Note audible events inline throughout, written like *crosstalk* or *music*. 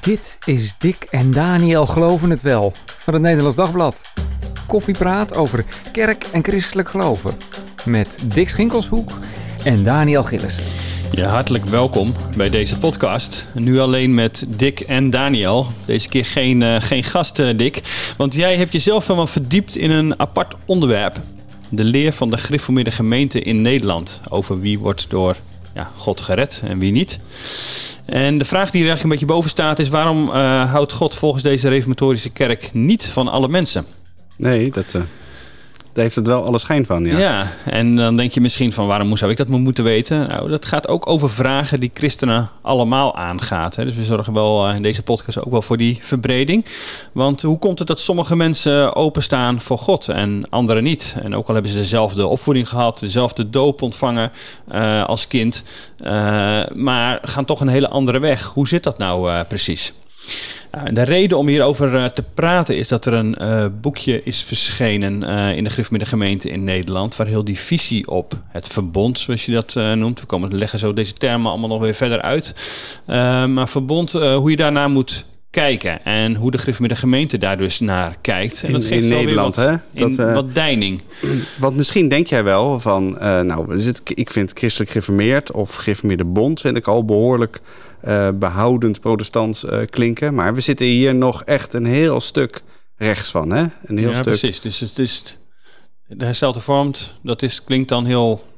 Dit is Dick en Daniel Geloven het Wel van het Nederlands Dagblad. Koffiepraat over kerk en christelijk geloven. Met Dick Schinkelshoek en Daniel Gillissen. Ja, hartelijk welkom bij deze podcast. Nu alleen met Dick en Daniel. Deze keer geen, uh, geen gast, uh, Dick. Want jij hebt jezelf helemaal verdiept in een apart onderwerp. De leer van de gereformeerde gemeente in Nederland. Over wie wordt door ja, God gered en wie niet. En de vraag die er eigenlijk een beetje boven staat is: waarom uh, houdt God volgens deze reformatorische kerk niet van alle mensen? Nee, dat, uh, daar heeft het wel alle schijn van. Ja. ja, en dan denk je misschien van waarom zou ik dat moeten weten? Nou, dat gaat ook over vragen die christenen allemaal aangaat. Hè. Dus we zorgen wel uh, in deze podcast ook wel voor die verbreding. Want hoe komt het dat sommige mensen openstaan voor God en anderen niet? En ook al hebben ze dezelfde opvoeding gehad, dezelfde doop ontvangen uh, als kind, uh, maar gaan toch een hele andere weg. Hoe zit dat nou precies? Nou, de reden om hierover uh, te praten is dat er een uh, boekje is verschenen uh, in de Griffmiddag gemeente in Nederland, waar heel die visie op het verbond, zoals je dat noemt, we komen leggen zo deze termen allemaal nog weer verder uit, maar verbond, hoe je daarnaar moet kijken en hoe de Griffmiddag gemeente daar dus naar kijkt. En dat geeft in Nederland, wat, hè? Dat, in, wat deining. *clears throat* Want misschien denk jij wel van, nou, ik vind christelijk gereformeerd of gereformeerde bond vind ik al behoorlijk uh, behoudend protestants uh, klinken. Maar we zitten hier nog echt een heel stuk rechts van. Hè? Een heel ja, stuk... precies. Dus het is de herstelde vormt, dat is, klinkt dan heel...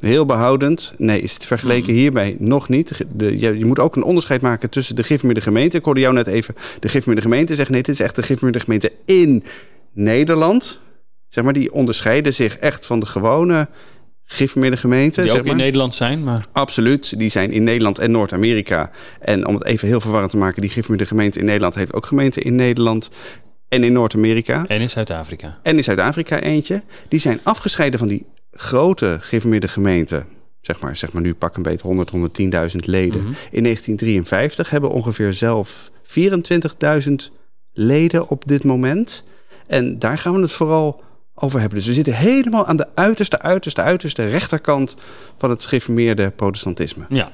Heel behoudend. Nee, is het vergeleken mm. hierbij nog niet. De, je, je, moet ook een onderscheid maken tussen de Gifmeerde gemeente. Ik hoorde jou net even de Gifmeerde gemeente zeggen... nee, dit is echt de Gifmeerde gemeente in Nederland. Zeg maar, die onderscheiden zich echt van de gewone gereformeerde gemeenten. Die zeg ook maar. in Nederland zijn, maar... Absoluut, die zijn in Nederland en Noord-Amerika. En om het even heel verwarrend te maken... die gereformeerde gemeente in Nederland heeft ook gemeenten in Nederland... en in Noord-Amerika. En in Zuid-Afrika. En in Zuid-Afrika eentje. Die zijn afgescheiden van die grote gereformeerde gemeenten... Zeg maar, zeg maar nu pak een beetje 100, 110.000 leden. Mm -hmm. In 1953 hebben ongeveer zelf 24.000 leden op dit moment. En daar gaan we het vooral over hebben. Dus we zitten helemaal aan de uiterste, uiterste, uiterste rechterkant van het gereformeerde protestantisme. Ja.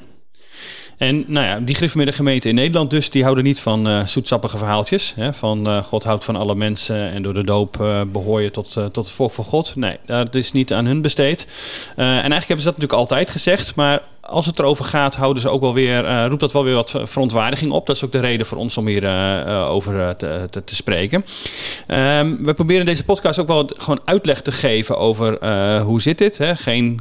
En nou ja, die gereformeerde gemeenten in Nederland dus, die houden niet van uh, zoetsappige verhaaltjes. Hè, van uh, God houdt van alle mensen en door de doop uh, behoor je tot, tot het volk van God. Nee, dat is niet aan hun besteed. en eigenlijk hebben ze dat natuurlijk altijd gezegd, maar als het erover gaat, houden ze ook wel weer, uh, roept dat wel weer wat verontwaardiging op. Dat is ook de reden voor ons om hier uh, over te, te, te, spreken. Um, we proberen deze podcast ook wel gewoon uitleg te geven over hoe zit dit. Hè? Geen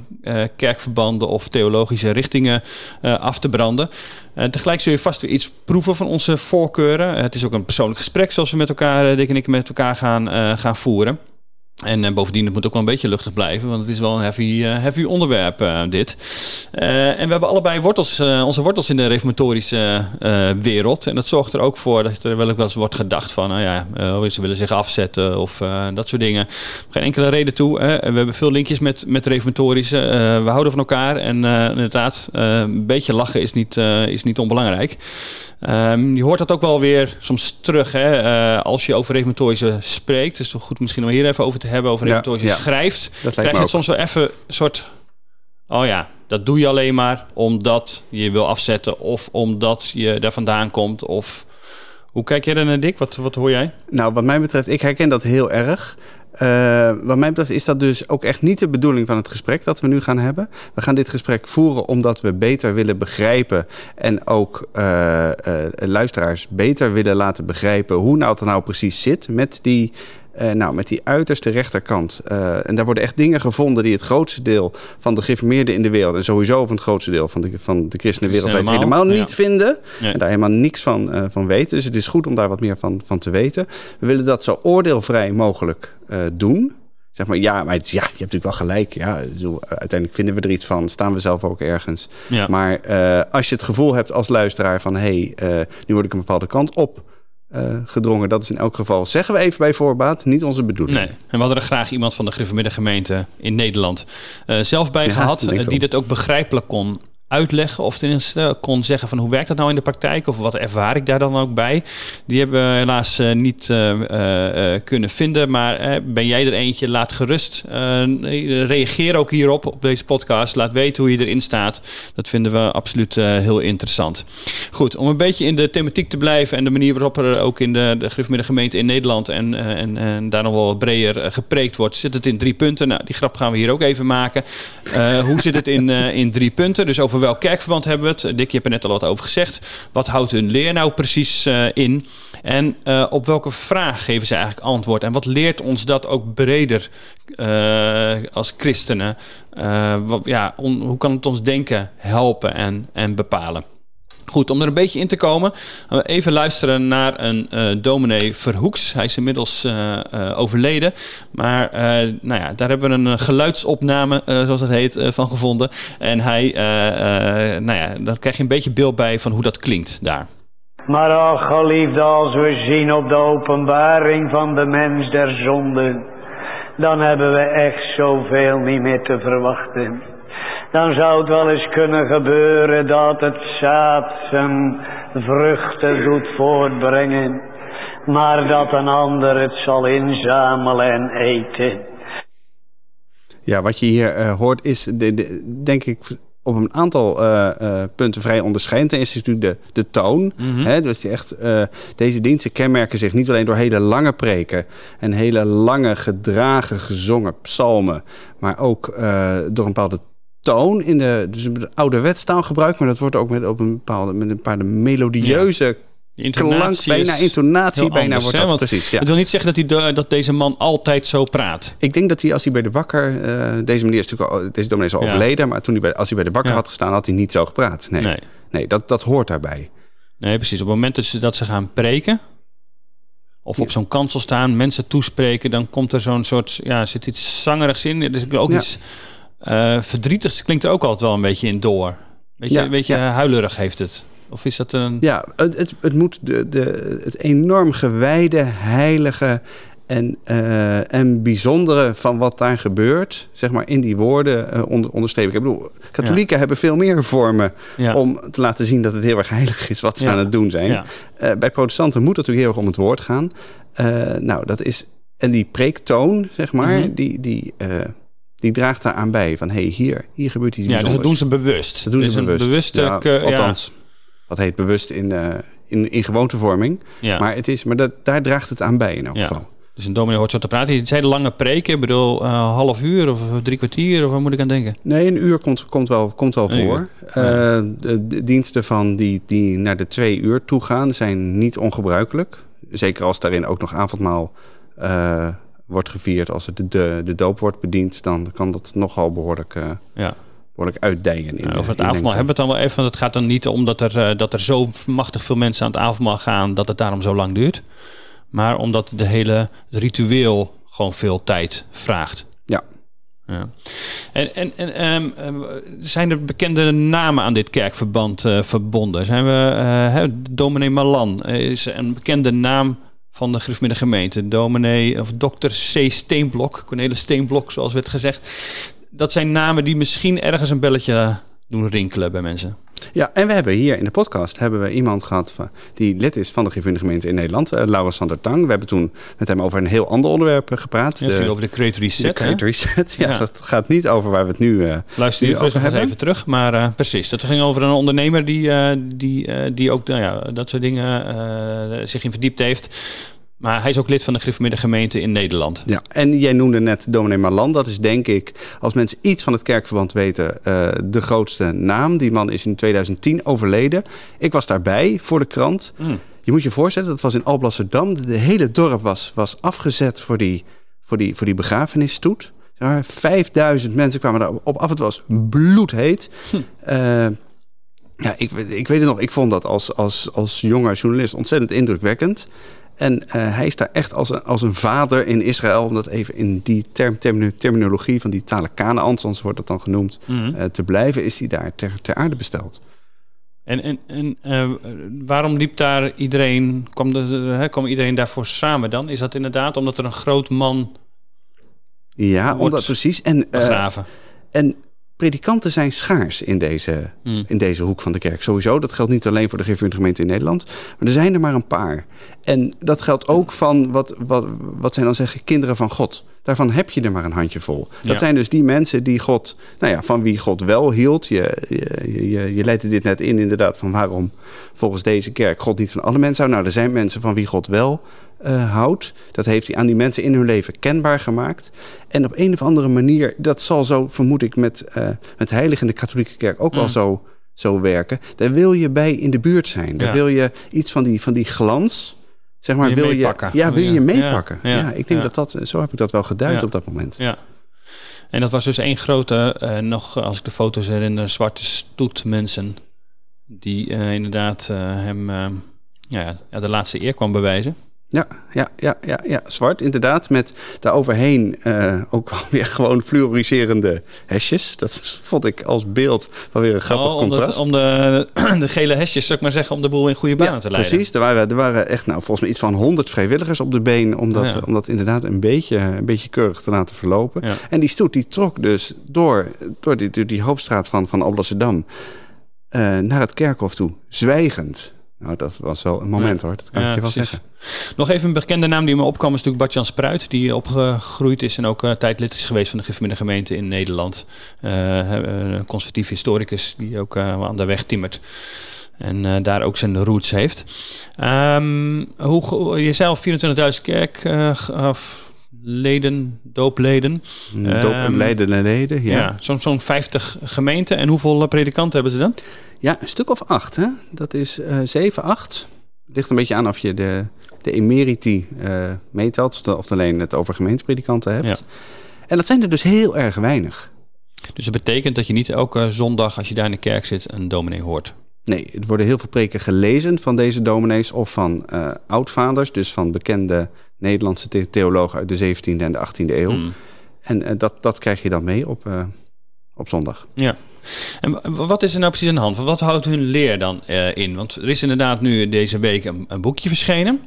kerkverbanden of theologische richtingen af te branden. tegelijk zul je vast weer iets proeven van onze voorkeuren. het is ook een persoonlijk gesprek zoals we met elkaar, Dick en ik, met elkaar gaan, gaan voeren. En uh, bovendien, het moet ook wel een beetje luchtig blijven, want het is wel een heavy, uh, heavy onderwerp, uh, dit. en we hebben allebei wortels, onze wortels in de reformatorische wereld. En dat zorgt er ook voor dat er wel eens wordt gedacht van, nou ja, ze willen zich afzetten of dat soort dingen. Geen enkele reden toe. we hebben veel linkjes met, met reformatorische. we houden van elkaar en inderdaad, een beetje lachen is niet, is niet onbelangrijk. Um, je hoort dat ook wel weer soms terug hè, als je over reformatorische spreekt. Het is toch goed misschien om hier even over te hebben, over reformatorische ja, ja. schrijft. Dat krijg je het soms wel even een soort... Oh ja, dat doe je alleen maar omdat je wil afzetten of omdat je daar vandaan komt of... Hoe kijk jij er naar, Dick? Wat, wat hoor jij? Nou, wat mij betreft, ik herken dat heel erg. Uh, wat mij betreft is dat dus ook echt niet de bedoeling van het gesprek dat we nu gaan hebben. We gaan dit gesprek voeren omdat we beter willen begrijpen en ook uh, uh, luisteraars beter willen laten begrijpen hoe nou het nou precies zit met die uh, nou, met die uiterste rechterkant. Uh, en daar worden echt dingen gevonden die het grootste deel van de gereformeerden in de wereld... en sowieso van het grootste deel van de, van de christenen wereldwijd helemaal, helemaal niet ja. vinden. Nee. En daar helemaal niks van, uh, van weten. Dus het is goed om daar wat meer van, van te weten. We willen dat zo oordeelvrij mogelijk doen. Zeg maar, ja, maar het, ja, je hebt natuurlijk wel gelijk. Ja, uiteindelijk vinden we er iets van. Staan we zelf ook ergens. Ja. Maar als je het gevoel hebt als luisteraar van... hé, hey, nu word ik een bepaalde kant op... Uh, gedrongen. Dat is in elk geval, zeggen we even bij voorbaat, niet onze bedoeling. Nee, en we hadden er graag iemand van de gereformeerde gemeente in Nederland uh, zelf bij ja, gehad, uh, die dat ook begrijpelijk kon uitleggen of tenminste kon zeggen van hoe werkt dat nou in de praktijk of wat ervaar ik daar dan ook bij. Die hebben we helaas niet kunnen vinden, maar ben jij er eentje? Laat gerust. reageer ook hierop op deze podcast. Laat weten hoe je erin staat. Dat vinden we absoluut heel interessant. Goed, om een beetje in de thematiek te blijven en de manier waarop er ook in de, de gemeente in Nederland en, en, en daar nog wel wat breder gepreekt wordt, zit het in drie punten. Nou, die grap gaan we hier ook even maken. Hoe zit het in, in drie punten? Dus over welk kerkverband hebben we het? Dick, je hebt er net al wat over gezegd. Wat houdt hun leer nou precies uh, in? En op welke vraag geven ze eigenlijk antwoord? En wat leert ons dat ook breder als christenen? Ja, hoe kan het ons denken helpen en, en bepalen? Goed, om er een beetje in te komen, even luisteren naar een uh, dominee Verhoeks. Hij is inmiddels uh, overleden, maar nou ja, daar hebben we een geluidsopname, zoals dat heet, van gevonden. En hij, nou ja, daar krijg je een beetje beeld bij van hoe dat klinkt daar. Maar ach, geliefde, als we zien op de openbaring van de mens der zonden, dan hebben we echt zoveel niet meer te verwachten dan zou het wel eens kunnen gebeuren dat het zaad zijn vruchten doet voortbrengen, maar dat een ander het zal inzamelen en eten. Ja, wat je hier uh, hoort is, de, denk ik, op een aantal uh, uh, punten vrij onderscheidend. Ten eerste is natuurlijk de, de toon. Mm -hmm. hè, dus die echt, deze diensten kenmerken zich niet alleen door hele lange preken... en hele lange gedragen, gezongen psalmen... maar ook door een bepaalde toon in de, dus ouderwets taalgebruik, maar dat wordt ook met op een bepaalde met een paar melodieuze ja. klank, bijna intonatie, bijna wordt dat, precies. Ja. Het wil niet zeggen dat, hij dat deze man altijd zo praat. Ik denk dat hij als hij bij de bakker, uh, deze manier is natuurlijk al, deze dominee is al ja. overleden, maar toen hij bij, als hij bij de bakker had gestaan, had hij niet zo gepraat. Nee, nee. nee dat, dat hoort daarbij. Nee, precies. Op het moment dat ze, dat ze gaan preken, of op zo'n kansel staan, mensen toespreken, dan komt er zo'n soort, ja, zit iets zangerigs in. Er is ook iets uh, verdrietig klinkt er ook altijd wel een beetje in door. Weet je, ja, weet je ja. huilerig heeft het. Of is dat een... Ja, het, het, het moet de, de, het enorm gewijde, heilige en, uh, en bijzondere van wat daar gebeurt, zeg maar, in die woorden uh, onder, onderstrepen. Ik bedoel, katholieken ja. hebben veel meer vormen ja. om te laten zien dat het heel erg heilig is wat ze aan het doen zijn. Uh, bij protestanten moet het natuurlijk heel erg om het woord gaan. nou, dat is. En die preektoon, zeg maar, mm -hmm. die. die die draagt daaraan bij. Van hé, hey, hier, hier gebeurt iets Ja, dus dat doen ze bewust. Dat doen ze bewust. bewuste, ja, althans, dat heet bewust in, uh, in, in gewoontevorming. Ja. Maar, het is, maar dat, daar draagt het aan bij in elk geval. Dus een dominee hoort zo te praten. Zei de lange preken, ik bedoel uh, half uur of drie kwartier, of waar moet ik aan denken? Nee, een uur komt, komt wel, komt wel voor. Uh, de, de, diensten van die, die naar de twee uur toe gaan zijn niet ongebruikelijk. Zeker als daarin ook nog avondmaal uh, wordt gevierd, als het de, de doop wordt bediend, dan kan dat nogal behoorlijk, uh, ja. behoorlijk uitdijen. In, ja, over het avondmaal hebben we het dan wel even. Het gaat dan niet om dat er, uh, dat er zo machtig veel mensen aan het avondmaal gaan dat het daarom zo lang duurt. Maar omdat de hele ritueel gewoon veel tijd vraagt. Ja. Ja. En, en, en um, zijn er bekende namen aan dit kerkverband uh, verbonden? Zijn we, uh, dominee Malan is een bekende naam van de gereformeerde gemeente. Dominee of dokter C. Steenblok, Cornelis Steenblok zoals werd gezegd. Dat zijn namen die misschien ergens een belletje doen rinkelen bij mensen. Ja, en we hebben hier in de podcast hebben we iemand gehad van, die lid is van de gereformeerde gemeente in Nederland, uh, Laurens Sander Tang. We hebben toen met hem over een heel ander onderwerp uh, gepraat. Ja, de, over de Create Reset. De Create Reset, *laughs* ja, ja, Dat gaat niet over waar we het nu uh, Luister nu over hebben. even terug, maar precies. Dat ging over een ondernemer die, die, die ook nou ja, dat soort dingen zich in verdiept heeft. Maar hij is ook lid van de gereformeerde gemeente in Nederland. Ja, en jij noemde net dominee Marland. Dat is denk ik, als mensen iets van het kerkverband weten, uh, de grootste naam. Die man is in 2010 overleden. Ik was daarbij voor de krant. Mm. Je moet je voorstellen, dat was in Alblasserdam. De hele dorp was, was afgezet voor die, voor die, voor die begrafenisstoet. 5000 mensen kwamen daar op af. Het was bloedheet. Hm. Uh, ja, ik, ik weet het nog. Ik vond dat als, als, als jonge journalist ontzettend indrukwekkend. En uh, hij is daar echt als een, als een vader in Israël, om dat even in die term, terminologie van die talen Kanaans, wordt dat dan genoemd, mm -hmm. uh, te blijven, is hij daar ter, ter aarde besteld. En, en, en uh, waarom liep daar iedereen, kwam, de, kwam iedereen daarvoor samen dan? Is dat inderdaad omdat er een groot man ja, omdat precies. En, begraven? en predikanten zijn schaars in deze, Hmm. in deze hoek van de kerk. Sowieso, dat geldt niet alleen voor de gereformeerde gemeente in Nederland. Maar er zijn er maar een paar. En dat geldt ook van, wat, wat, wat zij dan zeggen, kinderen van God. Daarvan heb je er maar een handjevol. Dat Ja. zijn dus die mensen die God, nou ja, van wie God wel hield. Je, je, je, je leidde dit net in inderdaad van waarom volgens deze kerk God niet van alle mensen houdt. Nou, er zijn mensen van wie God wel eh, houdt. Dat heeft hij aan die mensen in hun leven kenbaar gemaakt. En op een of andere manier, dat zal zo, vermoed ik, met, eh met heilig in de katholieke kerk ook wel Mm. zo, zo werken. Daar wil je bij in de buurt zijn. Daar Ja. wil je iets van die, van die glans, zeg maar, Wil je wil je, meepakken. ja, wil je meepakken. Ja. Ik denk dat dat, zo heb ik dat wel geduid op dat moment. Ja. En dat was dus één grote, eh, nog als ik de foto's herinner, zwarte stoet mensen. Die inderdaad hem ja, de laatste eer kwam bewijzen. Ja, ja, ja, ja, ja, zwart inderdaad. Met daaroverheen eh ook wel weer *laughs* gewoon fluoriserende hesjes. Dat vond ik als beeld wel weer een grappig Oh, om, dat- contrast. om de, *clears throat* de gele hesjes, zou ik maar zeggen, om de boel in goede banen Ja, te leiden. precies. Er waren, er waren echt, nou, volgens mij iets van 100 vrijwilligers op de been. Om dat, Oh, ja. om dat inderdaad een beetje, een beetje keurig te laten verlopen. Ja. En die stoet die trok dus door, door, die, door die hoofdstraat van, van Alblasserdam eh naar het kerkhof toe, zwijgend. Nou, dat was wel een moment hoor, dat kan Ja, ik je wel precies. zeggen. Nog even een bekende naam die me opkwam is natuurlijk Bart-Jan Spruit. Die opgegroeid is en ook eh, tijdlid is geweest van de gereformeerde gemeente in Nederland. Eh, een conservatief historicus die ook aan de weg timmert. En daar ook zijn roots heeft. Ehm hoe, je zei al 24.000 kerk of leden, doopleden. Doop en Ehm, Leiden en leden, ja. Ja, zo'n zo'n 50 gemeenten. En hoeveel eh, predikanten hebben ze dan? Ja, een stuk of acht, hè? Dat is eh zeven, acht. Ligt een beetje aan of je de, de emeriti eh meetelt, of alleen het over gemeentepredikanten hebt. Ja. En dat zijn er dus heel erg weinig. Dus dat betekent dat je niet elke zondag als je daar in de kerk zit een dominee hoort. Nee, er worden heel veel preken gelezen van deze dominees of van oudvaders, dus van bekende Nederlandse the- theologen uit de 17e en de 18e eeuw. Hmm. En eh, dat, dat krijg je dan mee op, eh, op zondag. Ja. En wat is er nou precies aan de hand? Wat houdt hun leer dan eh, in? Want er is inderdaad nu deze week een, een boekje verschenen.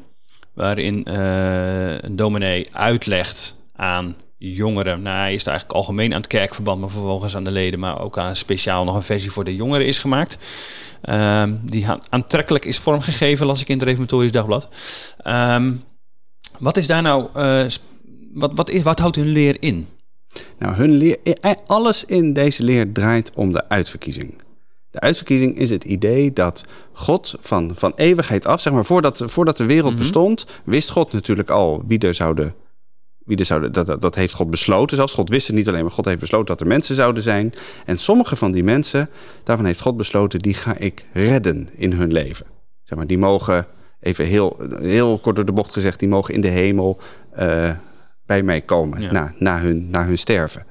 Waarin een dominee uitlegt aan jongeren. Nou, hij is er eigenlijk algemeen aan het kerkverband, maar vervolgens aan de leden. Maar ook aan speciaal nog een versie voor de jongeren is gemaakt. Ehm, die aan- aantrekkelijk is vormgegeven, las ik in het Reformatorisch Dagblad. Ehm, wat is daar nou... eh, wat, wat, is, wat houdt hun leer in? Nou, hun leer, eh, alles in deze leer draait om de uitverkiezing. De uitverkiezing is het idee dat God van, van eeuwigheid af, zeg maar, voordat, voordat de wereld Mhm. bestond, wist God natuurlijk al wie er zouden. Wie er zouden dat, dat, dat heeft God besloten zelfs. God wist het niet alleen, maar God heeft besloten dat er mensen zouden zijn. En sommige van die mensen, daarvan heeft God besloten, die ga ik redden in hun leven. Zeg maar, die mogen, even heel, heel kort door de bocht gezegd, die mogen in de hemel eh, bij mij komen Ja. na, na, hun, na hun sterven.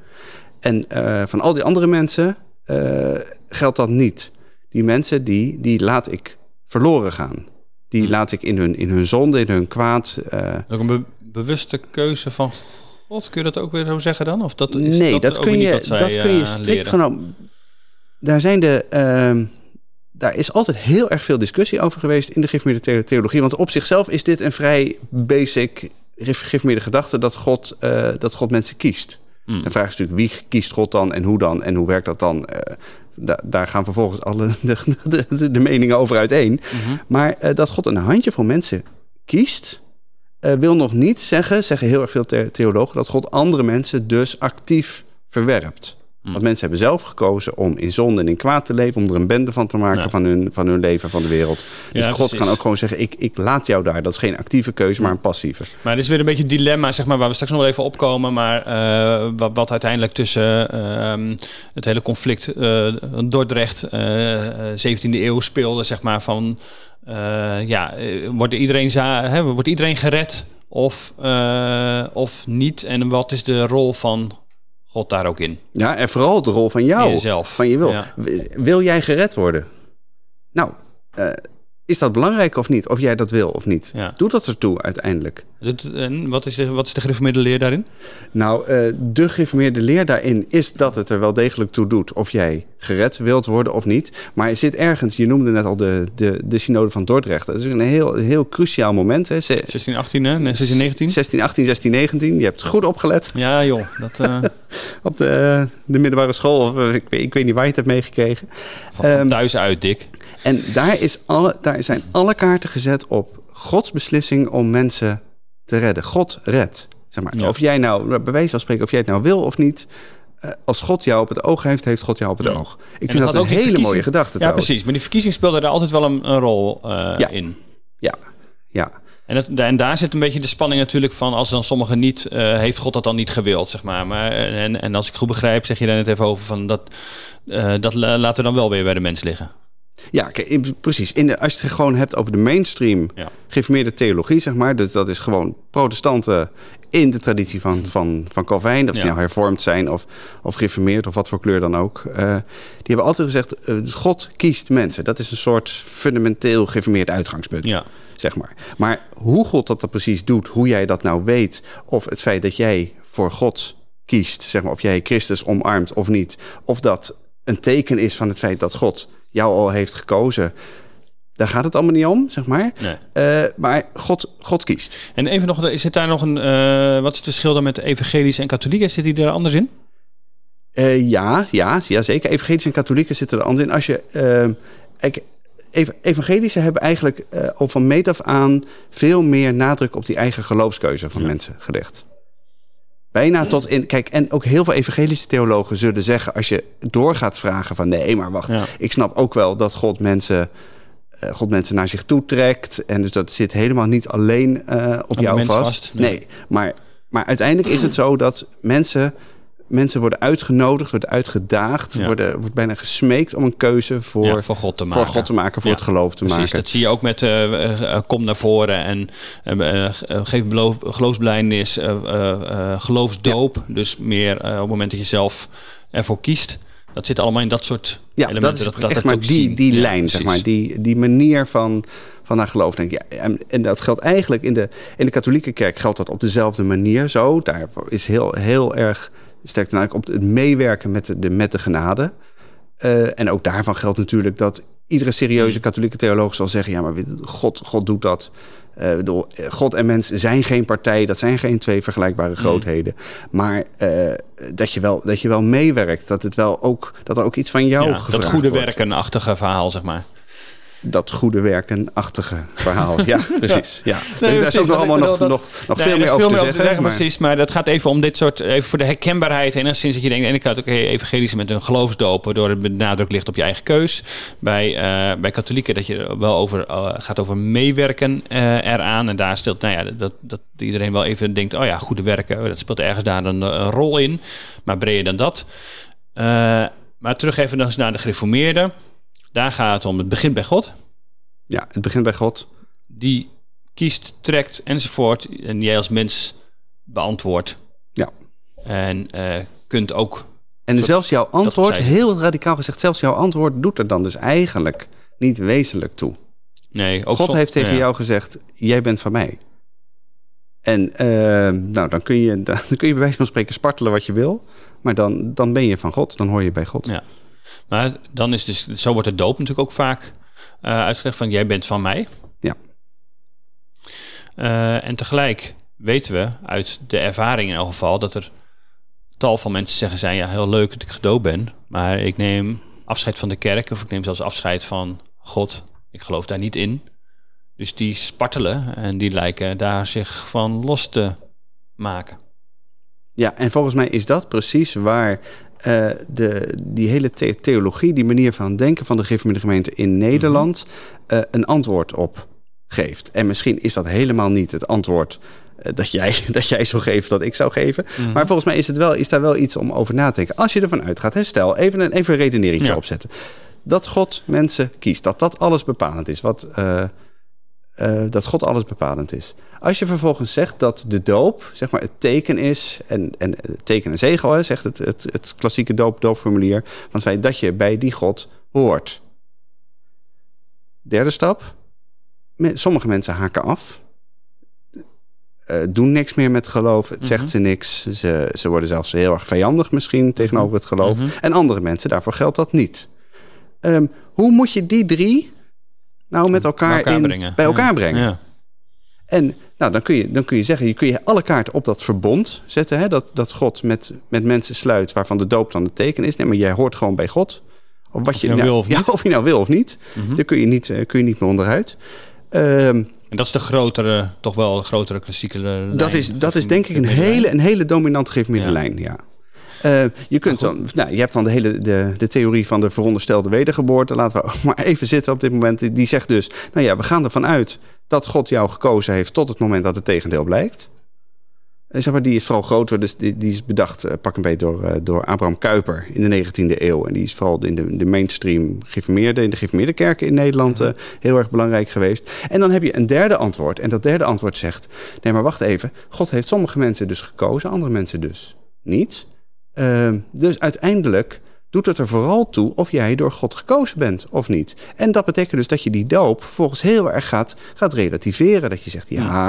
En eh, van al die andere mensen eh, geldt dat niet. Die mensen, die, die laat ik verloren gaan. Die Hmm. laat ik in hun, in hun zonde, in hun kwaad. Ook een be- bewuste keuze van God, kun je dat ook weer zo zeggen dan? Of dat is nee, dat, kun je, dat kun je strikt genomen. Daar zijn de. Daar is altijd heel erg veel discussie over geweest in de gereformeerde the- theologie. Want op zichzelf is dit een vrij basic gereformeerde gedachte dat God, eh, dat God mensen kiest. Hmm. De vraag is natuurlijk wie kiest God dan en hoe dan en hoe werkt dat dan? Eh, da- daar gaan vervolgens alle *laughs* de, de, meningen over uiteen. Mhm. Maar eh, dat God een handjevol mensen kiest, wil nog niet zeggen, zeggen heel erg veel the- theologen, dat God andere mensen dus actief verwerpt. Hmm. Want mensen hebben zelf gekozen om in zonde en in kwaad te leven, om er een bende van te maken Ja. van, hun, van hun leven, van de wereld. Dus Ja, God precies. kan ook gewoon zeggen, ik, ik laat jou daar. Dat is geen actieve keuze, maar een passieve. Maar het is weer een beetje het dilemma, zeg maar, waar we straks nog wel even opkomen. Maar eh, wat, wat uiteindelijk tussen ehm, het hele conflict eh Dordrecht, eh, eh, 17e eeuw speelde, zeg maar, van ja, wordt iedereen, hè, wordt iedereen gered of, of niet? En wat is de rol van God daar ook in? Ja, en vooral de rol van jou. Jezelf. Van je wil. Ja. Wil jij gered worden? Nou, eh, is dat belangrijk of niet? Of jij dat wil of niet? Ja. Doet dat ertoe uiteindelijk? En wat is de, wat is de gereformeerde leer daarin? Nou, eh, de geïnformeerde leer daarin is dat het er wel degelijk toe doet of jij gered wilt worden of niet. Maar er zit ergens, je noemde net al de, de, de synode van Dordrecht. Dat is een heel, heel cruciaal moment. Hè. Ze- 16, 18, hè? Nee, 16, 19? 16, 18, 16, 19. Je hebt goed opgelet Ja, joh. Dat, eh, *laughs* op de, de middelbare school. Of, eh, ik, weet- ik weet niet waar je het hebt meegekregen. van, Ehm, thuis uit, Dick. En daar, is alle, daar zijn alle kaarten gezet op Gods beslissing om mensen te redden. God redt. Zeg maar. Ja. Of jij nou, bij wijze van spreken, of jij het nou wil of niet. eh, als God jou op het oog heeft, heeft God jou op het Ja. oog. Ik vind dat een ook die hele mooie gedachte Ja, trouwens. precies. Maar die verkiezing speelde daar altijd wel een, een rol eh, Ja. in. Ja, ja. En, dat, en daar zit een beetje de spanning natuurlijk van... als dan sommigen niet... eh, heeft God dat dan niet gewild, zeg maar. maar en, en als ik goed begrijp, zeg je daar net even over... van dat, eh, dat la- laten we dan wel weer bij de mens liggen. Ja, kijk, precies. In de, als je het gewoon hebt over de mainstream Ja. geïnformeerde theologie, zeg maar. Dus dat is gewoon protestanten in de traditie van, van, van Calvijn. Dat ze Ja. nou hervormd zijn of, of gereformeerd of wat voor kleur dan ook. Eh, die hebben altijd gezegd, eh, God kiest mensen. Dat is een soort fundamenteel geïnformeerd uitgangspunt. Ja. Zeg maar. maar hoe God dat dan precies doet, hoe jij dat nou weet... of het feit dat jij voor God kiest, zeg maar, of jij Christus omarmt of niet... of dat een teken is van het feit dat God jou al heeft gekozen... daar gaat het allemaal niet om, zeg maar. Nee. Eh, maar God, God kiest. En even nog, zit daar nog een... eh, wat is het verschil dan met evangelische en katholieken? Zit die er anders in? Eh, ja, ja, ja, zeker. Evangelische en katholieken zitten er anders in. Als je... ev- evangelische hebben eigenlijk eh, al van meet af aan... veel meer nadruk op die eigen geloofskeuze van mensen gelegd. Bijna tot in... Kijk, en ook heel veel evangelische theologen zullen zeggen... als je doorgaat vragen van... nee, maar wacht, Ja. ik snap ook wel dat God mensen... eh, God mensen naar zich toe trekt. En dus dat zit helemaal niet alleen eh, op jou vast, nee. nee, maar, maar uiteindelijk is het zo dat mensen, mensen worden uitgenodigd, worden uitgedaagd, Ja. worden, wordt bijna gesmeekt om een keuze voor, Ja, voor God te maken. voor God te maken, voor Ja, het geloof te Precies, maken. dat zie je ook met eh, eh, kom naar voren en eh, geef beloof, geloofsblijdenis, eh, eh, eh, geloofsdoop. Dus meer eh, op het moment dat je zelf ervoor kiest. Dat zit allemaal in dat soort Ja, elementen. dat is dat echt het maar die, die Ja, lijn, zeg maar. Die, die manier van, van naar geloof denken. Ja, en, en dat geldt eigenlijk in de, in de katholieke kerk geldt dat op dezelfde manier zo. Daar is heel, heel erg sterk ten op het meewerken met de, met de genade. Eh, en ook daarvan geldt natuurlijk dat iedere Mm. serieuze katholieke theoloog zal zeggen... ja, maar God, God doet dat. Bedoel, God en mens zijn geen partij. Dat zijn geen twee vergelijkbare grootheden. Maar dat, je wel, dat je wel meewerkt. Dat, het wel ook, dat er ook iets van jou Ja, dat goede werkenachtige verhaal, zeg maar. Dat goede werken-achtige verhaal. *laughs* Ja, precies. Ja. Nee, daar is ook nog ik allemaal nog, nog, dat- nog Nee, veel er meer over te meer zeggen. maar- precies. Maar dat gaat even om dit soort, even voor de herkenbaarheid. Enigszins dat je denkt, aan de ene kant, oké, evangelische met een geloofsdoop, waardoor het nadruk ligt op je eigen keus. Bij, eh, bij katholieken dat je wel over, eh, gaat over meewerken eh, eraan. En daar stelt, nou ja, dat, dat iedereen wel even denkt, oh ja, goede werken, dat speelt ergens daar een, een rol in. Maar breder dan dat. Maar terug even naar de gereformeerden. Daar gaat het om, het begint bij God. Ja, het begint bij God. die kiest, trekt enzovoort. En jij als mens beantwoordt. Ja. En eh, kunt ook. En zelfs jouw antwoord, heel radicaal gezegd, zelfs jouw antwoord doet er dan dus eigenlijk niet wezenlijk toe. Nee, ook God heeft tegen ja. jou gezegd, jij bent van mij. En eh, nou, dan, kun je, *laughs* dan kun je bij wijze van spreken spartelen wat je wil. Maar dan, dan ben je van God, dan hoor je bij God. Ja. Maar dan is dus, zo wordt de doop natuurlijk ook vaak eh uitgelegd van jij bent van mij. Ja. Eh, en tegelijk weten we uit de ervaring in elk geval dat er tal van mensen zeggen zijn ja heel leuk dat ik gedoopt ben, maar ik neem afscheid van de kerk of ik neem zelfs afscheid van God. Ik geloof daar niet in. Dus die spartelen en die lijken daar zich van los te maken. Ja, en volgens mij is dat precies waar eh, de, die hele the- theologie, die manier van denken van de gereformeerde gemeente in Nederland, eh, een antwoord op geeft. En misschien is dat helemaal niet het antwoord eh, dat, jij, *laughs* dat jij zou geven, dat ik zou geven. Maar volgens mij is, het wel, is daar wel iets om over na te denken. Als je ervan uitgaat, hè, stel, even een, even een redenering Ja. opzetten. Dat God mensen kiest, dat dat alles bepalend is. Wat, eh, dat God alles bepalend is. Als je vervolgens zegt dat de doop zeg maar, het teken is, en, en het teken en zegel, hè, zegt het, het, het klassieke doop, doopformulier, van feit dat je bij die God hoort. Derde stap, sommige mensen haken af. eh, doen niks meer met geloof. Het zegt ze niks. Ze, ze worden zelfs heel erg vijandig misschien tegenover het geloof. Mhm. En andere mensen, daarvoor geldt dat niet. Ehm, hoe moet je die drie nou met elkaar, Bij elkaar in, brengen. bij elkaar Ja. brengen? Ja. En nou, dan, kun je, dan kun je zeggen, je kun je alle kaarten op dat verbond zetten. Hè? Dat, dat God met, met mensen sluit, waarvan de doop dan het teken is. Nee, maar jij hoort gewoon bij God. Of, wat je nou wil of *laughs* ja, niet. of je nou wil of niet. Mhm. Daar kun je niet, eh, kun je niet meer onderuit. Ehm, En dat is de grotere, toch wel de grotere klassieke lijn. dat, is, dat is denk ik een hele, een hele dominante geefmiddenlijn, ja. Eh, je, kunt dan, nou, je hebt dan de hele de, de theorie van de veronderstelde wedergeboorte. Laten we *laughs* maar even zitten op dit moment. Die- zegt dus, nou ja, we gaan ervan uit dat God jou gekozen heeft tot het moment dat het tegendeel blijkt. En zeg maar, die is vooral groter, dus die, die is bedacht, eh, pak een beetje door, eh, door Abraham Kuyper in de 19e eeuw. En die is vooral in de, de mainstream gereformeerde, in de gereformeerde kerken in Nederland eh, heel erg belangrijk geweest. En dan heb je een derde antwoord. En dat derde antwoord zegt, nee maar wacht even, God heeft sommige mensen dus gekozen, andere mensen dus niet. Ehm, dus uiteindelijk doet het er vooral toe of jij door God gekozen bent of niet. En dat betekent dus dat je die doop vervolgens heel erg gaat, gaat relativeren. Dat je zegt, ja,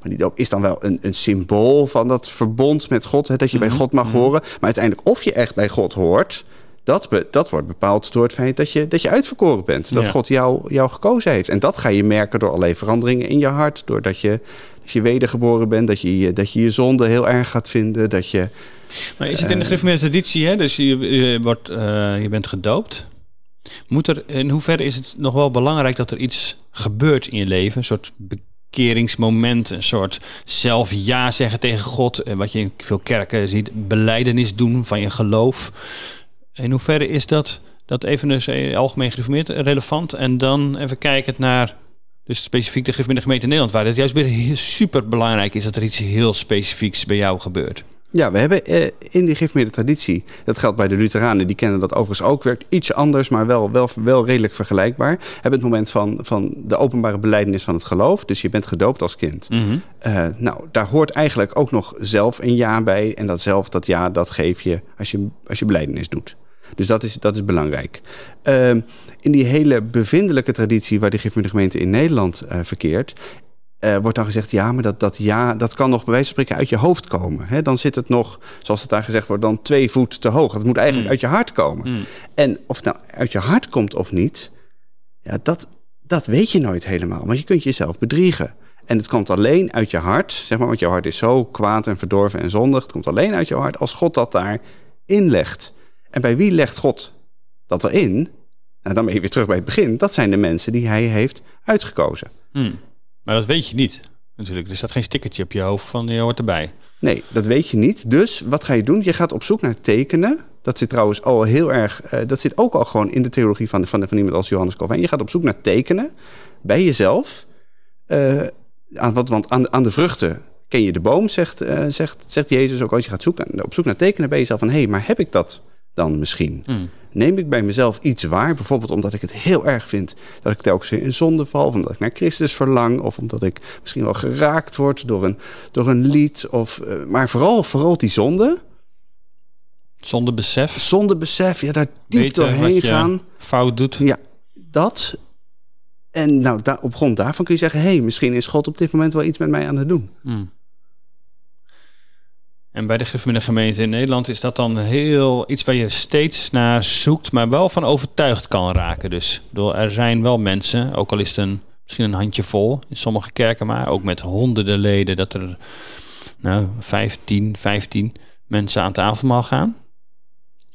maar die doop is dan wel een, een symbool van dat verbond met God. Hè, dat je bij God mag horen. Maar uiteindelijk of je echt bij God hoort... Dat, be- dat wordt bepaald door het feit dat je, dat je uitverkoren bent. Dat Ja. God jou, jou gekozen heeft. En dat ga je merken door allerlei veranderingen in je hart. Doordat je, dat je wedergeboren bent. Dat je, je- dat je je zonde heel erg gaat vinden. Dat je... Maar is het in de gereformeerde traditie, hè? dus je, je, wordt, eh, je bent gedoopt. Moet er, in hoeverre is het nog wel belangrijk dat er iets gebeurt in je leven? Een soort bekeringsmoment, een soort zelf ja zeggen tegen God. En wat je in veel kerken ziet, beleidenis doen van je geloof. In hoeverre is dat, dat even algemeen gereformeerd relevant? En dan even kijkend naar, dus specifiek de gemeente Nederland, waar het juist weer super belangrijk is dat er iets heel specifieks bij jou gebeurt. Ja, we hebben eh, in die gereformeerde traditie, dat geldt bij de Lutheranen, die kennen dat overigens ook, werkt iets anders, maar wel, wel, wel redelijk vergelijkbaar. Hebben het moment van, van de openbare beleidenis van het geloof, dus je bent gedoopt als kind. Eh, nou, daar hoort eigenlijk ook nog zelf een ja bij. En dat zelf, dat ja, dat geef je als je, als je beleidenis doet. Dus dat is, dat is belangrijk. Ehm, in die hele bevindelijke traditie waar de gereformeerde gemeente in Nederland eh, verkeert... eh, wordt dan gezegd, ja, maar dat, dat ja, dat kan nog bij wijze van spreken uit je hoofd komen. Hè? Dan zit het nog, zoals het daar gezegd wordt, dan twee voet te hoog. Het moet eigenlijk uit je hart komen. En of het nou uit je hart komt of niet, ja, dat, dat weet je nooit helemaal. Want je kunt jezelf bedriegen. En het komt alleen uit je hart, zeg maar, want je hart is zo kwaad en verdorven en zondig. Het komt alleen uit je hart als God dat daar inlegt. En bij wie legt God dat erin? Nou, dan ben je weer terug bij het begin. Dat zijn de mensen die hij heeft uitgekozen. Hmm. Maar dat weet je niet. Natuurlijk, er staat geen stickertje op je hoofd van je hoort erbij. Nee, dat weet je niet. Dus wat ga je doen? Je gaat op zoek naar tekenen. Dat zit trouwens al heel erg. eh, dat zit ook al gewoon in de theologie van, van, van iemand als Johannes Calvin. Je gaat op zoek naar tekenen bij jezelf. Eh, aan, wat, want aan, aan de vruchten ken je de boom, zegt, eh, zegt, zegt Jezus ook als je gaat zoeken. Op zoek naar tekenen bij jezelf van hé, hey, maar heb ik dat dan misschien? Hmm. Neem ik bij mezelf iets waar, bijvoorbeeld omdat ik het heel erg vind dat ik telkens weer in zonde val, of omdat ik naar Christus verlang, of omdat ik misschien wel geraakt word door een, door een lied, of, eh, maar vooral, vooral die zonde, Zonder besef. zondebesef, ja, daar diep Weten doorheen gaan. fout doet. Ja, dat. En nou, daar, op grond daarvan kun je zeggen, hé, hey, misschien is God op dit moment wel iets met mij aan het doen. Hmm. En bij de gereformeerde gemeente in Nederland is dat dan heel iets waar je steeds naar zoekt, maar wel van overtuigd kan raken. Dus er zijn wel mensen, ook al is het een, misschien een handjevol in sommige kerken, maar ook met honderden leden, dat er nou 15, 15 mensen aan tafel mag gaan.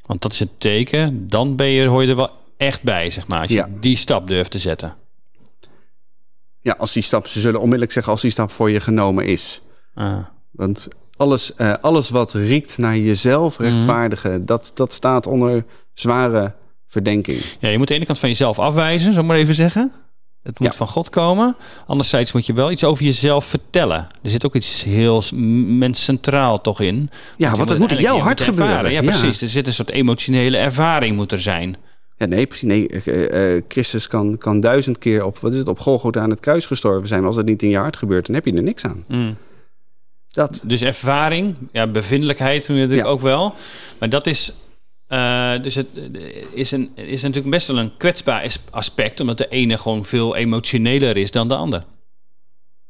Want dat is het teken. Dan ben je, hoor je er wel echt bij, zeg maar. Als je die stap durft te zetten. Ja, als die stap, ze zullen onmiddellijk zeggen als die stap voor je genomen is. Ah. Want alles, eh, alles wat riekt naar jezelf rechtvaardigen, dat, dat staat onder zware verdenking. Ja, je moet de ene kant van jezelf afwijzen, zal ik maar even zeggen. Het moet Ja. van God komen. Anderzijds moet je wel iets over jezelf vertellen. Er zit ook iets heel s- mens centraal toch in. Ja, want het moet in jouw hart gebeuren. Ja, precies. Er zit een soort emotionele ervaring moet er zijn. Ja, nee, precies. Nee, eh, eh, Christus kan, kan duizend keer op, wat is het, op Golgotha aan het kruis gestorven zijn. Maar als dat niet in je hart gebeurt, dan heb je er niks aan. Dat. Dus ervaring, ja, bevindelijkheid natuurlijk Ja. ook wel. Maar dat is Uh, dus het is, een, is natuurlijk best wel een kwetsbaar aspect, omdat de ene gewoon veel emotioneler is dan de ander.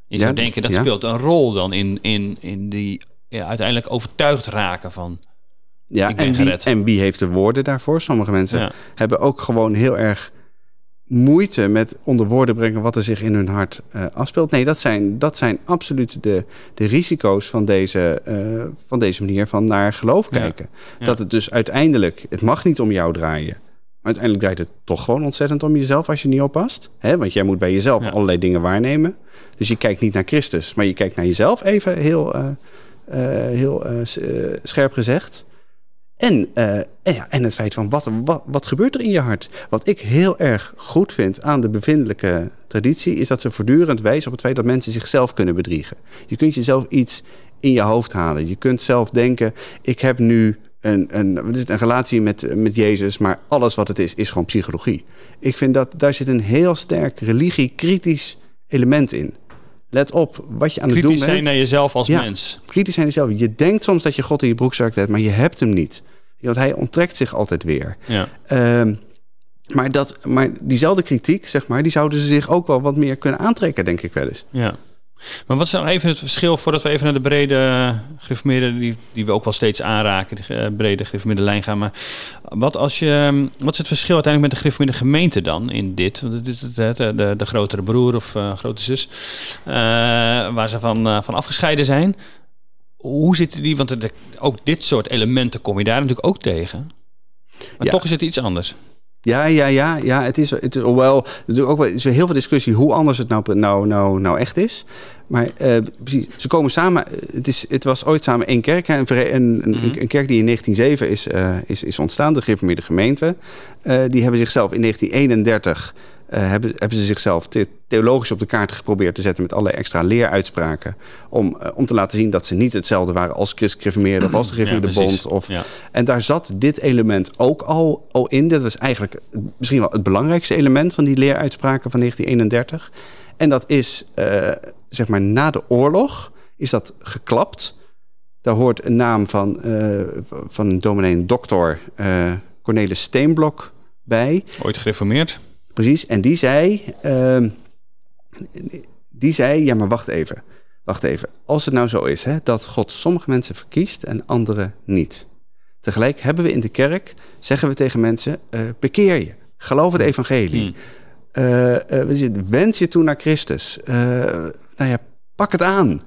Je zou denken dat speelt een rol dan in, in, in die ja, uiteindelijk overtuigd raken van. Ja, en wie, en wie heeft de woorden daarvoor? Sommige mensen hebben ook gewoon heel erg moeite met onder woorden brengen wat er zich in hun hart uh, afspeelt. Nee, dat zijn, dat zijn absoluut de, de risico's van deze, uh, van deze manier van naar geloof kijken. Dat het dus uiteindelijk, het mag niet om jou draaien. Maar uiteindelijk draait het toch gewoon ontzettend om jezelf als je niet oppast. Hè? Want jij moet bij jezelf allerlei dingen waarnemen. Dus je kijkt niet naar Christus, maar je kijkt naar jezelf even heel, uh, heel scherp gezegd. En, uh, en, ja, en het feit van wat, wat, wat gebeurt er in je hart? Wat ik heel erg goed vind aan de bevindelijke traditie, is dat ze voortdurend wijzen op het feit dat mensen zichzelf kunnen bedriegen. Je kunt jezelf iets in je hoofd halen. Je kunt zelf denken: ik heb nu een, een, een relatie met, met Jezus, maar alles wat het is, is gewoon psychologie. Ik vind dat daar zit een heel sterk religie-kritisch element in. Let op wat je aan het doen bent. Kritisch zijn naar jezelf als mens. Kritisch zijn jezelf. Je denkt soms dat je God in je broekzak hebt, maar je hebt hem niet. Want hij onttrekt zich altijd weer. Ja. Uh, maar, dat, maar diezelfde kritiek, zeg maar, die zouden ze zich ook wel wat meer kunnen aantrekken, denk ik wel eens. Ja. Maar wat is nou even het verschil, voordat we even naar de brede gereformeerde, die, die we ook wel steeds aanraken, de uh, brede gereformeerde lijn gaan. Maar wat, als je, wat is het verschil uiteindelijk met de gereformeerde gemeente dan in dit? De, de, de, de grotere broer of uh, grote zus, uh, waar ze van, van afgescheiden zijn. Hoe zitten die? Want ook dit soort elementen kom je daar natuurlijk ook tegen. Maar toch is het iets anders. Ja, ja, ja, ja. Het is, het is wel, er ook wel is heel veel discussie hoe anders het nou, nou, nou, nou echt is. Maar uh, precies, ze komen samen. Het, is, het was ooit samen één kerk. Hè, een, een, een, mhm. een, kerk die in 1907 is, uh, is, is ontstaan, de gereformeerde gemeente. Uh, die hebben zichzelf in 1931 uh, hebben, hebben ze zichzelf theologisch op de kaart geprobeerd te zetten met allerlei extra leeruitspraken. Om, uh, om te laten zien dat ze niet hetzelfde waren als Gereformeerde of als de Gereformeerde ja, Bond. Of, ja. En daar zat dit element ook al, al in. Dat was eigenlijk misschien wel het belangrijkste element van die leeruitspraken van 1931. En dat is, uh, zeg maar, na de oorlog is dat geklapt. Daar hoort een naam van, van een dominee, dokter Cornelis Steenblok bij. Ooit gereformeerd? Precies, en die zei, uh, die zei, ja maar wacht even, wacht even. Als het nou zo is hè, dat God sommige mensen verkiest en andere niet. Tegelijk hebben we in de kerk, zeggen we tegen mensen, uh, bekeer je, geloof het evangelie. Hmm. Uh, wend je toe naar Christus. nou ja, pak het aan,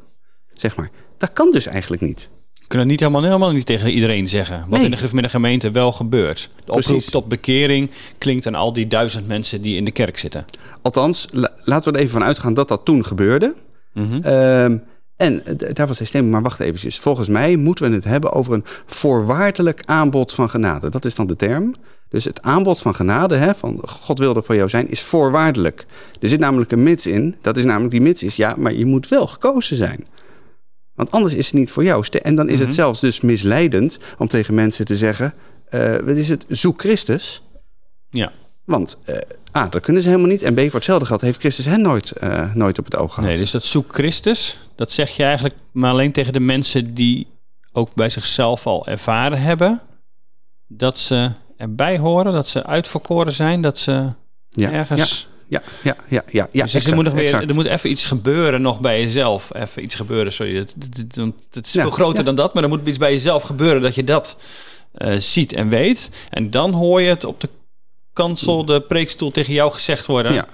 zeg maar. Dat kan dus eigenlijk niet kunnen het niet helemaal, helemaal niet tegen iedereen zeggen. Wat in de gemeente wel gebeurt. De oproep tot bekering klinkt aan al die duizend mensen die in de kerk zitten. Althans, laten we er even van uitgaan dat dat toen gebeurde. Mm en daar was hij stem, maar wacht eventjes. Volgens mij moeten we het hebben over een voorwaardelijk aanbod van genade. Dat is dan de term. Dus het aanbod van genade, hè, van God wilde voor jou zijn, is voorwaardelijk. Er zit namelijk een mits in. Dat is namelijk die mits is, ja, maar je moet wel gekozen zijn. Want anders is het niet voor jou. En dan is het mhm. zelfs dus misleidend om tegen mensen te zeggen: uh, wat is het? Zoek Christus. Ja. Want uh, A, dat kunnen ze helemaal niet. En B, voor hetzelfde gehad heeft Christus hen nooit, uh, nooit op het oog gehad. Nee, dus dat zoek Christus, dat zeg je eigenlijk maar alleen tegen de mensen die ook bij zichzelf al ervaren hebben dat ze erbij horen, dat ze uitverkoren zijn, dat ze ja, ergens ja, ja, ja, ja. ja dus er, moet nog weer, er moet even iets gebeuren nog bij jezelf. Even iets gebeuren, sorry. Het, het, is veel groter dan dat, maar er moet iets bij jezelf gebeuren dat je dat uh, ziet en weet. En dan hoor je het op de kansel, de preekstoel tegen jou gezegd worden. Ja.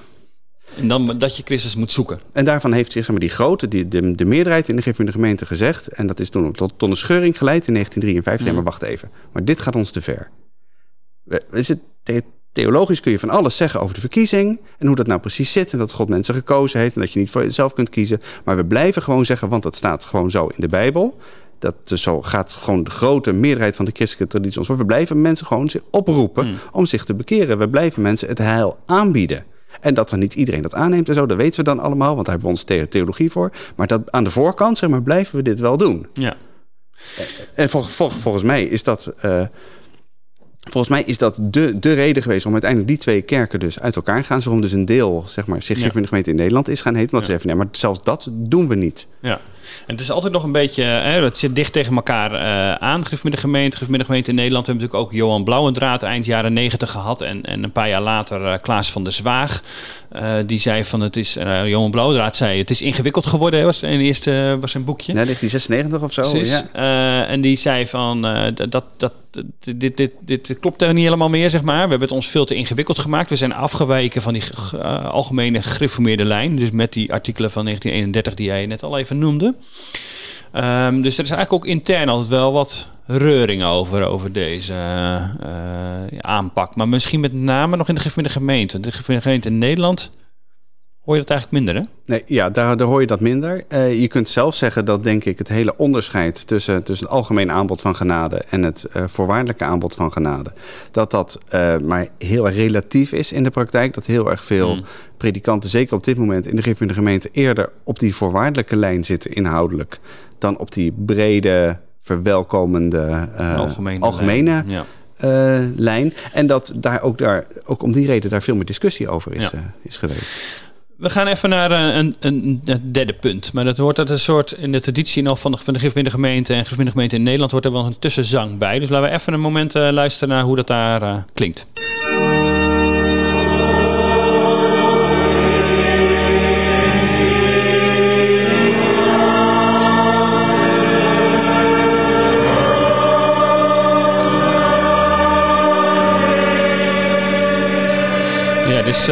En dan dat je Christus moet zoeken. En daarvan heeft zich zeg maar, die grote, die, de, de meerderheid in de gemeente gezegd. En dat is toen tot, tot een scheuring geleid in 1953. Mm. Maar wacht even. Maar dit gaat ons te ver. We, we zitten Theologisch kun je van alles zeggen over de verkiezing en hoe dat nou precies zit en dat God mensen gekozen heeft en dat je niet voor jezelf kunt kiezen. Maar we blijven gewoon zeggen, want dat staat gewoon zo in de Bijbel. Dat zo gaat gewoon de grote meerderheid van de christelijke traditie ons voor. We blijven mensen gewoon oproepen hmm. om zich te bekeren. We blijven mensen het heil aanbieden. En dat dan niet iedereen dat aanneemt en zo, dat weten we dan allemaal, want daar hebben we onze theologie voor. Maar dat aan de voorkant, zeg maar, blijven we dit wel doen. Ja. En volgens mij is dat. Uh, Volgens mij is dat de, de reden geweest om uiteindelijk die twee kerken dus uit elkaar gaan. Waarom dus een deel, zeg maar, zich ja. de gemeente in Nederland is gaan heten. Omdat ze zeggen, nee, maar zelfs dat doen we niet. Ja. En het is altijd nog een beetje, hè, het zit dicht tegen elkaar uh, aan, Griffmiddengemeente. Griffmiddengemeente in Nederland. We hebben natuurlijk ook Johan Blauwendraad eind jaren negentig gehad. En, en een paar jaar later uh, Klaas van der Zwaag. Uh, die zei van, het is, Johan Blauwendraad zei, het is ingewikkeld geworden, was in eerste was zijn boekje. Ja, 1996 of zo, Precies. ja. en die zei van, dat, dat, dit, dit, dit, klopt er niet helemaal meer, zeg maar. We hebben het ons veel te ingewikkeld gemaakt. We zijn afgeweken van die algemene gereformeerde lijn. Dus met die artikelen van 1931 die jij net al even noemde. Um, dus er is eigenlijk ook intern altijd wel wat reuring over, over deze uh, aanpak. Maar misschien met name nog in de gemeente. De gemeente in Nederland hoor je dat eigenlijk minder, hè? Nee, ja, daar, daar hoor je dat minder. Uh, je kunt zelf zeggen dat, denk ik, het hele onderscheid tussen, tussen het algemeen aanbod van genade en het uh, voorwaardelijke aanbod van genade, dat dat uh, maar heel erg relatief is in de praktijk. Dat heel erg veel mm. predikanten, zeker op dit moment in de de gemeente, eerder op die voorwaardelijke lijn zitten inhoudelijk dan op die brede, verwelkomende, algemene, algemene lijn. Ja. lijn. En dat daar ook, daar ook om die reden daar veel meer discussie over is, ja. is geweest. We gaan even naar eh, een, een, een, derde punt. Maar dat hoort dat een soort in de traditie nog van de, van de gemeente en gemeente in Nederland wordt er wel een tussenzang bij. Dus laten we even een moment uh, luisteren naar hoe dat daar uh, klinkt. Ja, dus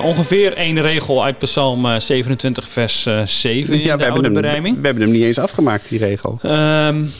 ongeveer één regel uit Psalm 27, eh, vers 7 eh, in ja, de oude berijming. We hebben hem niet eens afgemaakt, die regel. Um,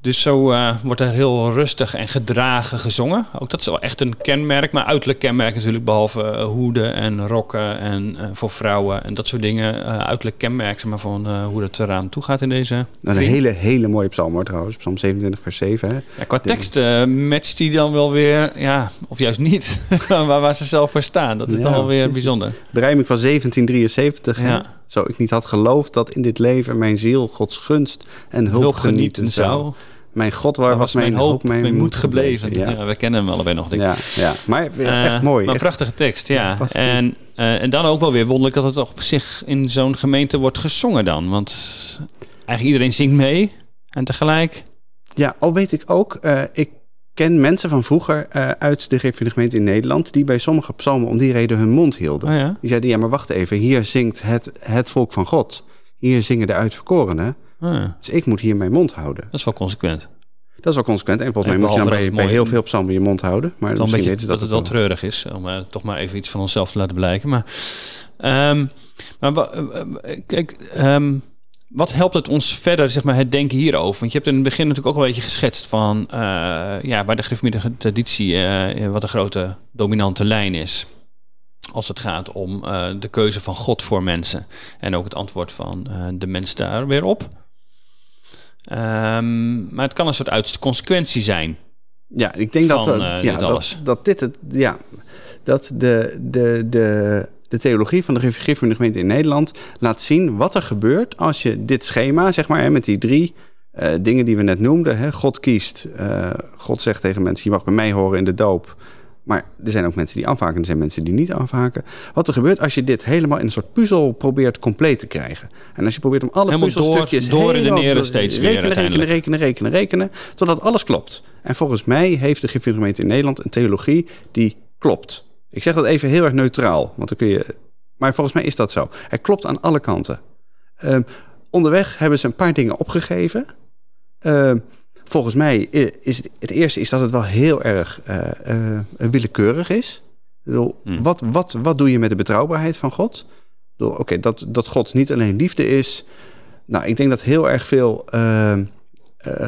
dus zo uh, wordt er heel rustig en gedragen gezongen. Ook dat is wel echt een kenmerk, maar uiterlijk kenmerk natuurlijk, behalve uh, hoeden en rokken en uh, voor vrouwen en dat soort dingen. uiterlijk kenmerk zeg maar, van hoe het eraan toe gaat in deze. Nou, een hele, hele mooie psalm hoor trouwens, psalm 27 vers 7. Hè? Ja, qua tekst matcht die dan wel weer, ja, of juist niet, *laughs* waar, waar ze zelf voor staan. Dat is ja, dan wel weer bijzonder. Berijming van 1773. Ja. Zo ik niet had geloofd dat in dit leven mijn ziel Gods gunst en hulp, hulp genieten zou. Mijn God, waar was, mijn, hoop, mijn, mijn moed gebleven? Ja. we kennen hem allebei nog, denk ik. Ja, ja. maar echt uh, mooi. Maar een prachtige tekst, ja. En, uh, en dan ook wel weer wonderlijk dat het op zich in zo'n gemeente wordt gezongen dan. Want eigenlijk iedereen zingt mee en tegelijk... Ja, al weet ik ook, uh, ik ken mensen van vroeger uh, uit de gemeente in Nederland... die bij sommige psalmen om die reden hun mond hielden. Oh ja? Die zeiden, ja, maar wacht even, hier zingt het, het volk van God. Hier zingen de uitverkorenen. Oh ja. Dus ik moet hier mijn mond houden. Dat is wel consequent. Dat is wel consequent. En volgens mij moet je dan bij, bij heel veel psalmen je mond houden. Maar dan weet je dat, dat het wel treurig is. Om uh, toch maar even iets van onszelf te laten blijken. Maar, um, maar uh, kijk... Um, wat helpt het ons verder, zeg maar, het denken hierover? Want je hebt in het begin natuurlijk ook een beetje geschetst van uh, ja, waar de gereformeerde traditie uh, wat de grote dominante lijn is. Als het gaat om uh, de keuze van God voor mensen. En ook het antwoord van de mens daar weer op. Um, maar het kan een soort uiterste consequentie zijn. Ja, ik denk dat, ja, dat, dat, dit het. Ja, dat de, de, de de theologie van de gereformeerde gemeente in Nederland laat zien wat er gebeurt als je dit schema, zeg maar, hè, met die drie uh, dingen die we net noemden. Hè, God kiest, uh, God zegt tegen mensen, je mag bij mij horen in de doop. Maar er zijn ook mensen die afhaken, er zijn mensen die niet afhaken. Wat er gebeurt als je dit helemaal in een soort puzzel probeert compleet te krijgen. En als je probeert om alle puzzelstukjes door, door steeds rekenen, weer rekenen, rekenen, rekenen, rekenen, totdat alles klopt. En volgens mij heeft de gemeente in Nederland een theologie die klopt. Ik zeg dat even heel erg neutraal, want dan kun je. Maar volgens mij is dat zo. Het klopt aan alle kanten. Uh, onderweg hebben ze een paar dingen opgegeven. Uh, volgens mij is het, het, eerste is dat het wel heel erg uh, willekeurig is. Hmm. Wat, wat, wat doe je met de betrouwbaarheid van God? Oké, dat, dat God niet alleen liefde is. Nou, ik denk dat heel erg veel ehm, uh,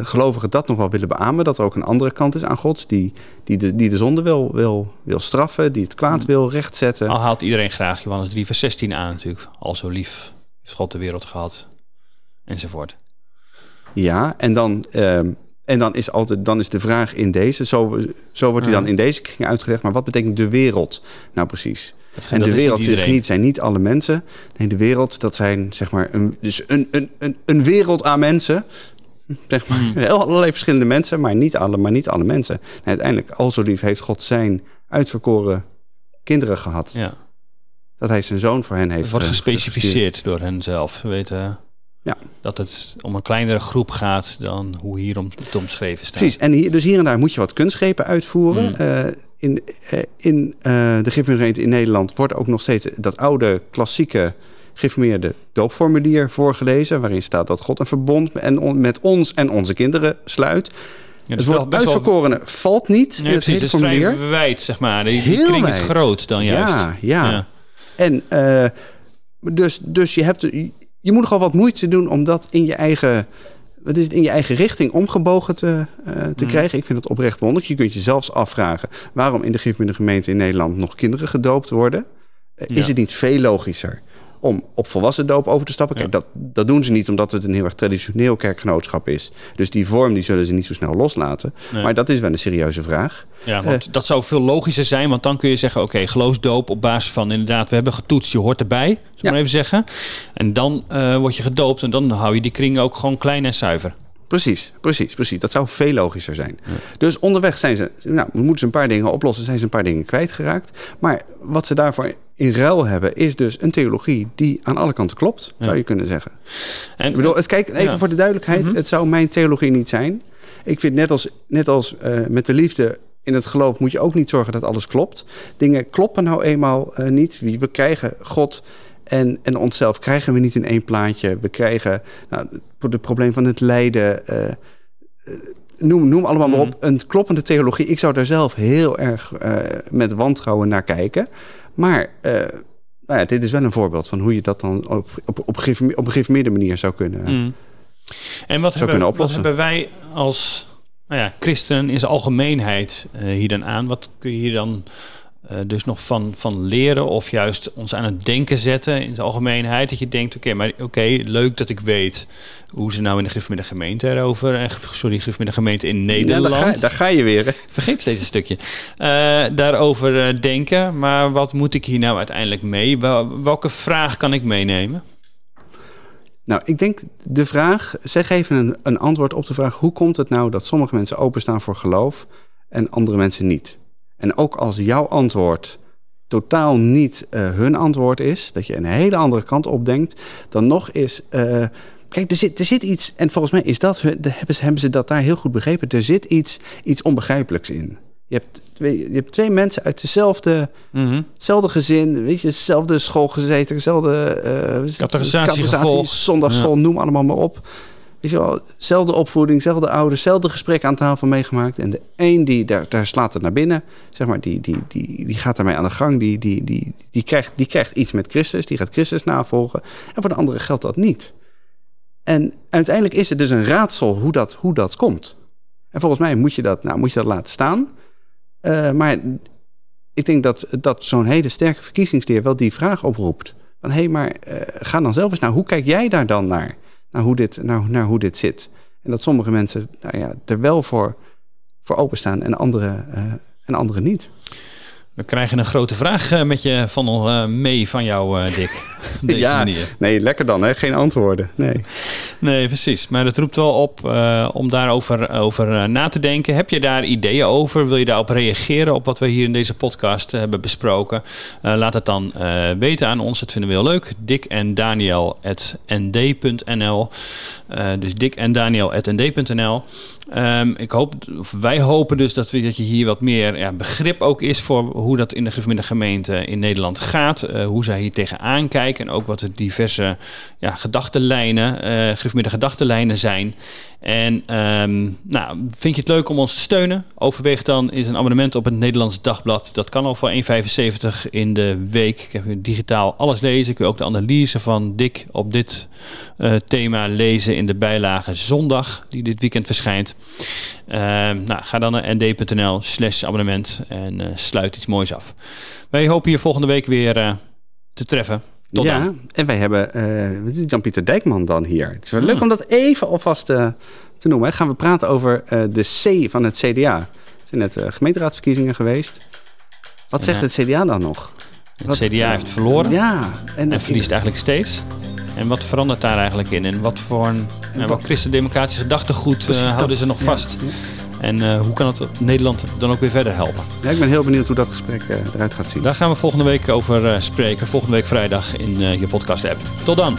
gelovigen dat nog wel willen beamen. Dat er ook een andere kant is aan God. Die, die, de, die de zonde wil, wil, wil straffen. Die het kwaad hmm. wil rechtzetten. Al haalt iedereen graag Johannes 3 vers 16 aan natuurlijk. Al zo lief heeft God de wereld gehad. Enzovoort. Ja, en dan, uh, en dan is altijd dan is de vraag in deze. Zo, zo wordt hij dan in deze kring uitgelegd. Maar wat betekent de wereld nou precies? en de wereld is niet, zijn niet alle mensen. Nee, de wereld, dat zijn zeg maar een, dus een, een, een, een wereld aan mensen. *laughs* Zeg maar. Hmm. Allerlei verschillende mensen, maar niet alle, maar niet alle mensen. En uiteindelijk, al zo lief heeft God zijn uitverkoren kinderen gehad. Ja. Dat hij zijn zoon voor hen heeft. Het wordt gespecificeerd door hen zelf. weten. Ja. Dat het om een kleinere groep gaat dan hoe hier om te omschreven staat. Precies, en hier, dus hier en daar moet je wat kunstgrepen uitvoeren. Mm. Eh, in eh, in eh, de Griffemeergemeente in Nederland wordt ook nog steeds dat oude klassieke geïnformeerde doopformulier voorgelezen... waarin staat dat God een verbond en on- met ons en onze kinderen sluit. Ja, het woord valt niet Nee, in het precies, hele het is vrij formulier. wijd, zeg maar. Die, Heel kring is groot dan juist. Ja, ja. En eh, dus, dus je, hebt, je moet nogal wat moeite doen om dat in je eigen, wat is het, in je eigen richting omgebogen te, eh, te Mm. krijgen. Ik vind het oprecht wonderlijk. Je kunt je zelfs afvragen waarom in de gemeente in Nederland nog kinderen gedoopt worden. Eh, Ja. Is het niet veel logischer om op volwassen doop over te stappen? Kijk, Ja. dat, dat doen ze niet omdat het een heel erg traditioneel kerkgenootschap is. Dus die vorm die zullen ze niet zo snel loslaten. Nee. Maar dat is wel een serieuze vraag. Ja, want dat zou veel logischer zijn, want dan kun je zeggen: oké, geloofsdoop op basis van inderdaad, we hebben getoetst, je hoort erbij, Ja. maar even zeggen. En dan eh, word je gedoopt en dan hou je die kring ook gewoon klein en zuiver. Precies, precies, precies. Dat zou veel logischer zijn. Dus onderweg zijn ze, nou, we moeten ze een paar dingen oplossen, zijn ze een paar dingen kwijtgeraakt. Maar wat ze daarvoor in ruil hebben, is dus een theologie die aan alle kanten klopt, zou je kunnen zeggen. En, Ik bedoel, het, kijk, even voor de duidelijkheid, Mhm. het zou mijn theologie niet zijn. Ik vind net als, net als eh, met de liefde in het geloof moet je ook niet zorgen dat alles klopt. Dingen kloppen nou eenmaal eh, niet. Wie- We krijgen God en, en onszelf krijgen we niet in één plaatje. We krijgen nou, het probleem van het lijden. eh, eh, noem, noem allemaal maar Mhm. op. Een kloppende theologie. Ik zou daar zelf heel erg eh, met wantrouwen naar kijken. Maar eh, nou ja, dit is wel een voorbeeld van hoe je dat dan op, op, op, een gegeven- op een gegeven manier zou kunnen. Mm. En wat, hebben, kunnen wat oplossen. hebben wij als nou ja, christenen in zijn algemeenheid eh, hier dan aan? Wat kun je hier dan eh, dus nog van, van leren of juist ons aan het denken zetten in zijn algemeenheid? Dat je denkt, oké, maar oké, leuk dat ik weet hoe ze nou in de Griffemeerde gemeente erover, eh, sorry, gemeente in Ja, Nederland, daar, ga, daar ga je weer. hè. vergeet steeds een stukje, eh, daarover denken. Maar wat moet ik hier nou uiteindelijk mee? Wel- welke vraag kan ik meenemen? Nou, ik denk de vraag, zeg even een, een antwoord op de vraag: hoe komt het nou dat sommige mensen openstaan voor geloof en andere mensen niet? En ook als jouw antwoord totaal niet eh, hun antwoord is, dat je een hele andere kant op denkt, dan nog is. eh, kijk, er zit, er zit iets, en volgens mij is dat, hebben, ze, hebben ze dat daar heel goed begrepen. Er zit iets, iets onbegrijpelijks in. Je hebt, twee, je hebt twee mensen uit dezelfde, hetzelfde gezin, weet je, dezelfde school gezeten, dezelfde eh Categorisatie zondagschool, noem allemaal maar op. Weet je wel, zelfde opvoeding, zelfde ouders, zelfde gesprek aan tafel meegemaakt. En de een die daar, daar slaat het naar binnen, zeg maar, die, die, die, die gaat daarmee aan de gang, die, die, die, die, krijgt, die krijgt iets met Christus, die gaat Christus navolgen. En voor de andere geldt dat niet. En uiteindelijk is het dus een raadsel hoe dat, hoe dat komt. En volgens mij moet je dat, nou, moet je dat laten staan. Eh, maar ik denk dat, dat zo'n hele sterke verkiezingsleer wel die vraag oproept. Van hé, hey, maar eh, ga dan zelf eens naar, hoe kijk jij daar dan naar? Naar hoe dit, naar, naar hoe dit zit. En dat sommige mensen nou ja, er wel voor, voor openstaan en anderen eh, en anderen niet. We krijgen een grote vraag eh, met je van eh, mee van jou, eh, Dick. *laughs* Op deze Ja. manier. Nee, lekker dan, hè? geen antwoorden. Nee. Nee, precies. Maar dat roept wel op om daarover over, na te denken. Heb je daar ideeën over? Wil je daarop reageren op wat we hier in deze podcast hebben besproken? Laat het dan weten aan ons. Dat vinden we heel leuk. Dick en Daniel at nd.nl. Dus Dick en Daniel at nd.nl. Ehm, ik hoop, wij hopen dus dat, dat je hier wat meer ja, begrip ook is voor hoe dat in de gemeente gemeente in Nederland gaat. eh, hoe zij hier tegenaan kijken en ook wat de diverse ja, gedachtenlijnen, gereformeerde gedachtenlijnen zijn. En ehm, nou, vind je het leuk om ons te steunen? Overweeg dan is een abonnement op het Nederlands Dagblad. Dat kan al voor 1,75 in de week. Ik heb digitaal alles lezen. Kun je ook de analyse van Dick op dit eh, thema lezen in de bijlage zondag, die dit weekend verschijnt. Ehm, nou, ga dan naar nd.nl slash abonnement en eh, sluit iets moois af. Wij hopen je volgende week weer eh, te treffen. Tot ja, dan. en wij hebben eh, Jan-Pieter Dijkman dan hier. Het is wel Hmm. leuk om dat even alvast te noemen. Hè. Gaan we praten over de C van het CDA. Er zijn net gemeenteraadsverkiezingen geweest. Wat zegt het CDA dan nog? Het Wat- CDA heeft verloren Ja, en, en verliest eigenlijk steeds. En wat verandert daar eigenlijk in? En wat voor een ja, wat christendemocratisch gedachtegoed eh, houden ze nog vast? ja. En eh, hoe kan het Nederland dan ook weer verder helpen? Ja, ik ben heel benieuwd hoe dat gesprek eh, eruit gaat zien. Daar gaan we volgende week over spreken. Volgende week vrijdag in je podcast app. Tot dan!